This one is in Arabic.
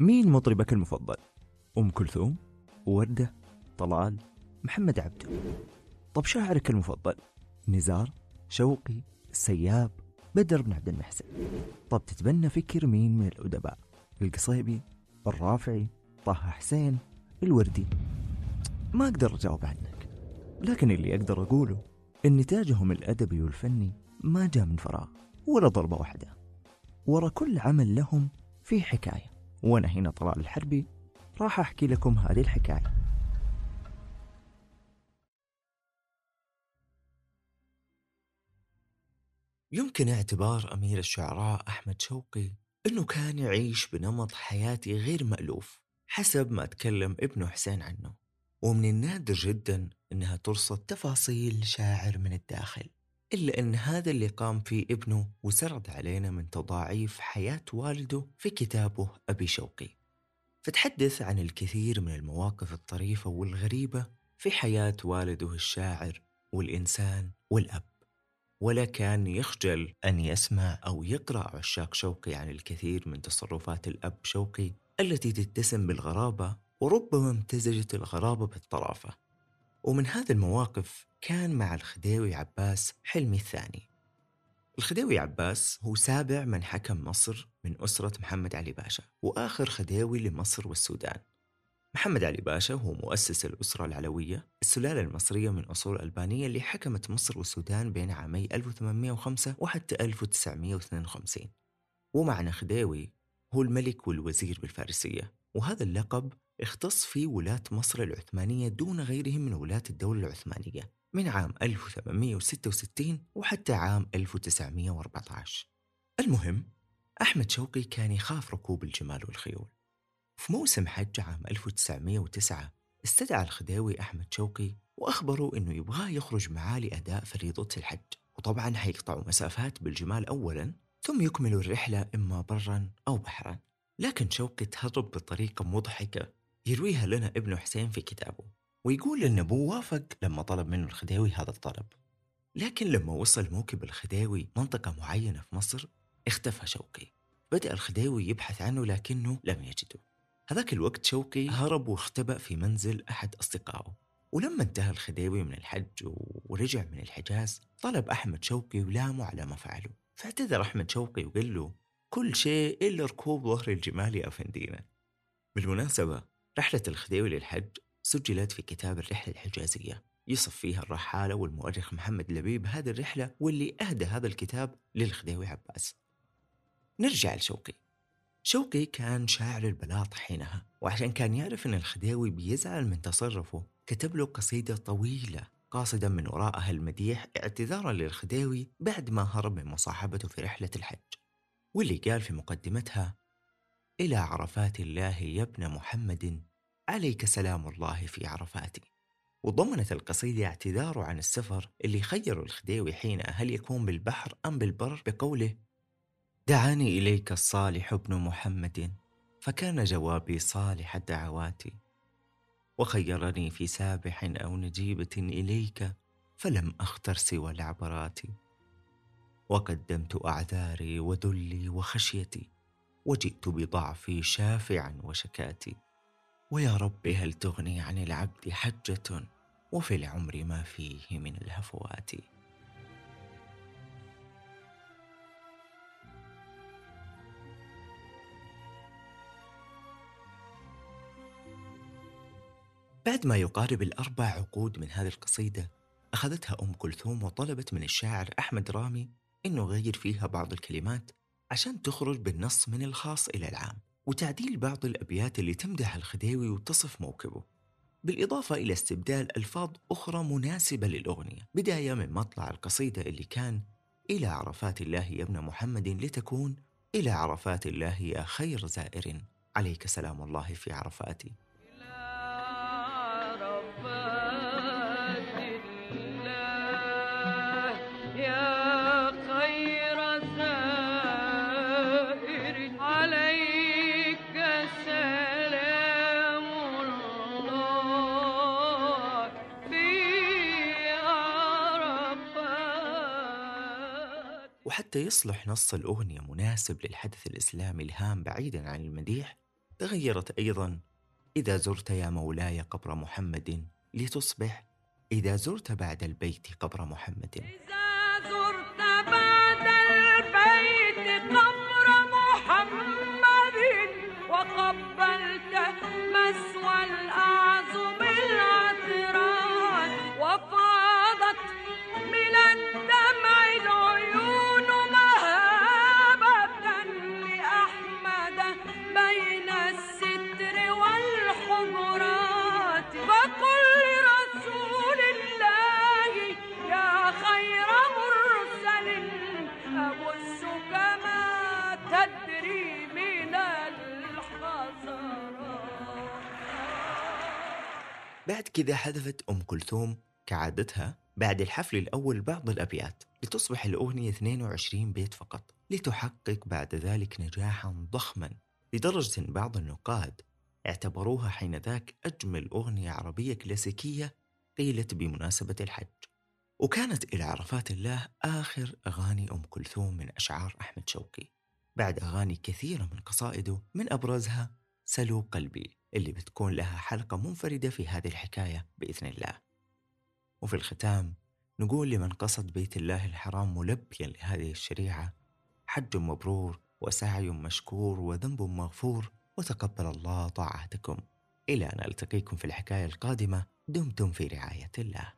مين مطربك المفضل؟ أم كلثوم؟ وردة؟ طلال؟ محمد عبده طب شاعرك المفضل؟ نزار؟ شوقي؟ السياب؟ بدر بن عبد المحسن طب تتبنى فكر مين من الأدباء؟ القصيبي؟ الرافعي؟ طه حسين؟ الوردي؟ ما أقدر أجاوب عنك لكن اللي أقدر أقوله إن نتاجهم الأدبي والفني ما جاء من فراغ ولا ضربة واحدة ورا كل عمل لهم في حكاية وأنا هنا طلال الحربي راح أحكي لكم هذه الحكاية. يمكن اعتبار أمير الشعراء أحمد شوقي أنه كان يعيش بنمط حياتي غير مألوف حسب ما تكلم ابنه حسين عنه. ومن النادر جدا أنها ترصد تفاصيل شاعر من الداخل. إلا أن هذا اللي قام فيه ابنه وسرد علينا من تضاعيف حياة والده في كتابه أبي شوقي. فتحدث عن الكثير من المواقف الطريفة والغريبة في حياة والده الشاعر والإنسان والأب. ولا كان يخجل أن يسمع أو يقرأ عشاق شوقي عن الكثير من تصرفات الأب شوقي التي تتسم بالغرابة وربما امتزجت الغرابة بالطرافة. ومن هذه المواقف كان مع الخديوي عباس حلمي الثاني. الخديوي عباس هو سابع من حكم مصر من أسرة محمد علي باشا وآخر خديوي لمصر والسودان. محمد علي باشا هو مؤسس الأسرة العلوية السلالة المصرية من أصول ألبانية اللي حكمت مصر والسودان بين عامي 1805 وحتى 1952 ومعنى خديوي هو الملك والوزير بالفارسية وهذا اللقب اختص فيه ولاة مصر العثمانية دون غيرهم من ولاة الدولة العثمانية. من عام 1866 وحتى عام 1914 المهم أحمد شوقي كان يخاف ركوب الجمال والخيول. في موسم حج عام 1909 استدعى الخديوي أحمد شوقي وأخبره أنه يبغاه يخرج معاه لأداء فريضة الحج وطبعا حيقطعوا مسافات بالجمال أولا ثم يكملوا الرحلة إما برا أو بحرا. لكن شوقي تهرب بطريقة مضحكة يرويها لنا ابنه حسين في كتابه. ويقول أن أبوه وافق لما طلب منه الخديوي هذا الطلب. لكن لما وصل موكب الخديوي منطقة معينة في مصر اختفى شوقي بدأ الخديوي يبحث عنه لكنه لم يجده. هذاك الوقت شوقي هرب واختبأ في منزل أحد أصدقائه. ولما انتهى الخديوي من الحج ورجع من الحجاز طلب أحمد شوقي ولامه على ما فعله فاعتذر أحمد شوقي وقال له كل شيء إلا ركوب ظهر الجمال يا أفندينا بالمناسبة رحلة الخديوي للحج سجلت في كتاب الرحلة الحجازية. يصف فيها الرحالة والمؤرخ محمد لبيب هذه الرحلة واللي أهدى هذا الكتاب للخديوي عباس. نرجع لشوقي. شوقي كان شاعر البلاط حينها وعشان كان يعرف أن الخديوي بيزعل من تصرفه كتب له قصيدة طويلة قاصدا من وراءها المديح اعتذارا للخديوي بعد ما هرب من مصاحبته في رحلة الحج. واللي قال في مقدمتها إلى عرفات الله يا ابن محمد عليك سلام الله في عرفاتي. وضمنت القصيدة اعتذاره عن السفر اللي خيروا الخديوي حينها هل يكون بالبحر أم بالبر بقوله دعاني إليك الصالح ابن محمد فكان جوابي صالح الدعوات. وخيرني في سابح أو نجيبة إليك فلم أختر سوى العبرات. وقدمت أعذاري وذلي وخشيتي وجئت بضعفي شافعا وشكاتي. ويا رب هل تغني عن العبد حجة وفي العمر ما فيه من الهفوات؟ بعد ما يقارب الأربع عقود من هذه القصيدة أخذتها أم كلثوم وطلبت من الشاعر أحمد رامي إنه يغير فيها بعض الكلمات عشان تخرج بالنص من الخاص إلى العام. وتعديل بعض الأبيات اللي تمدح الخديوي وتصف موكبه بالإضافة إلى استبدال ألفاظ أخرى مناسبة للأغنية بداية من مطلع القصيدة اللي كان إلى عرفات الله يا ابن محمد لتكون إلى عرفات الله يا خير زائر. عليك سلام الله في عرفاتي. وحتى يصلح نص الأغنية مناسب للحدث الإسلامي الهام بعيدا عن المديح تغيرت أيضا إذا زرت يا مولاي قبر محمد لتصبح. إذا زرت بعد البيت قبر محمد. إذا زرت بعد البيت قبر محمد وقبلت مسوى الأعظم بعد كذا حذفت أم كلثوم كعادتها بعد الحفل الأول بعض الأبيات لتصبح الأغنية 22 بيت فقط لتحقق بعد ذلك نجاحا ضخما. لدرجة بعض النقاد اعتبروها حينذاك أجمل أغنية عربية كلاسيكية قيلت بمناسبة الحج. وكانت إلى عرفات الله آخر أغاني أم كلثوم من أشعار أحمد شوقي. بعد أغاني كثيرة من قصائده من أبرزها سلو قلبي اللي بتكون لها حلقة منفردة في هذه الحكاية بإذن الله. وفي الختام نقول لمن قصد بيت الله الحرام ملبيا لهذه الشريعة حج مبرور وسعي مشكور وذنب مغفور وتقبل الله طاعتكم. إلى أن ألتقيكم في الحكاية القادمة دمتم في رعاية الله.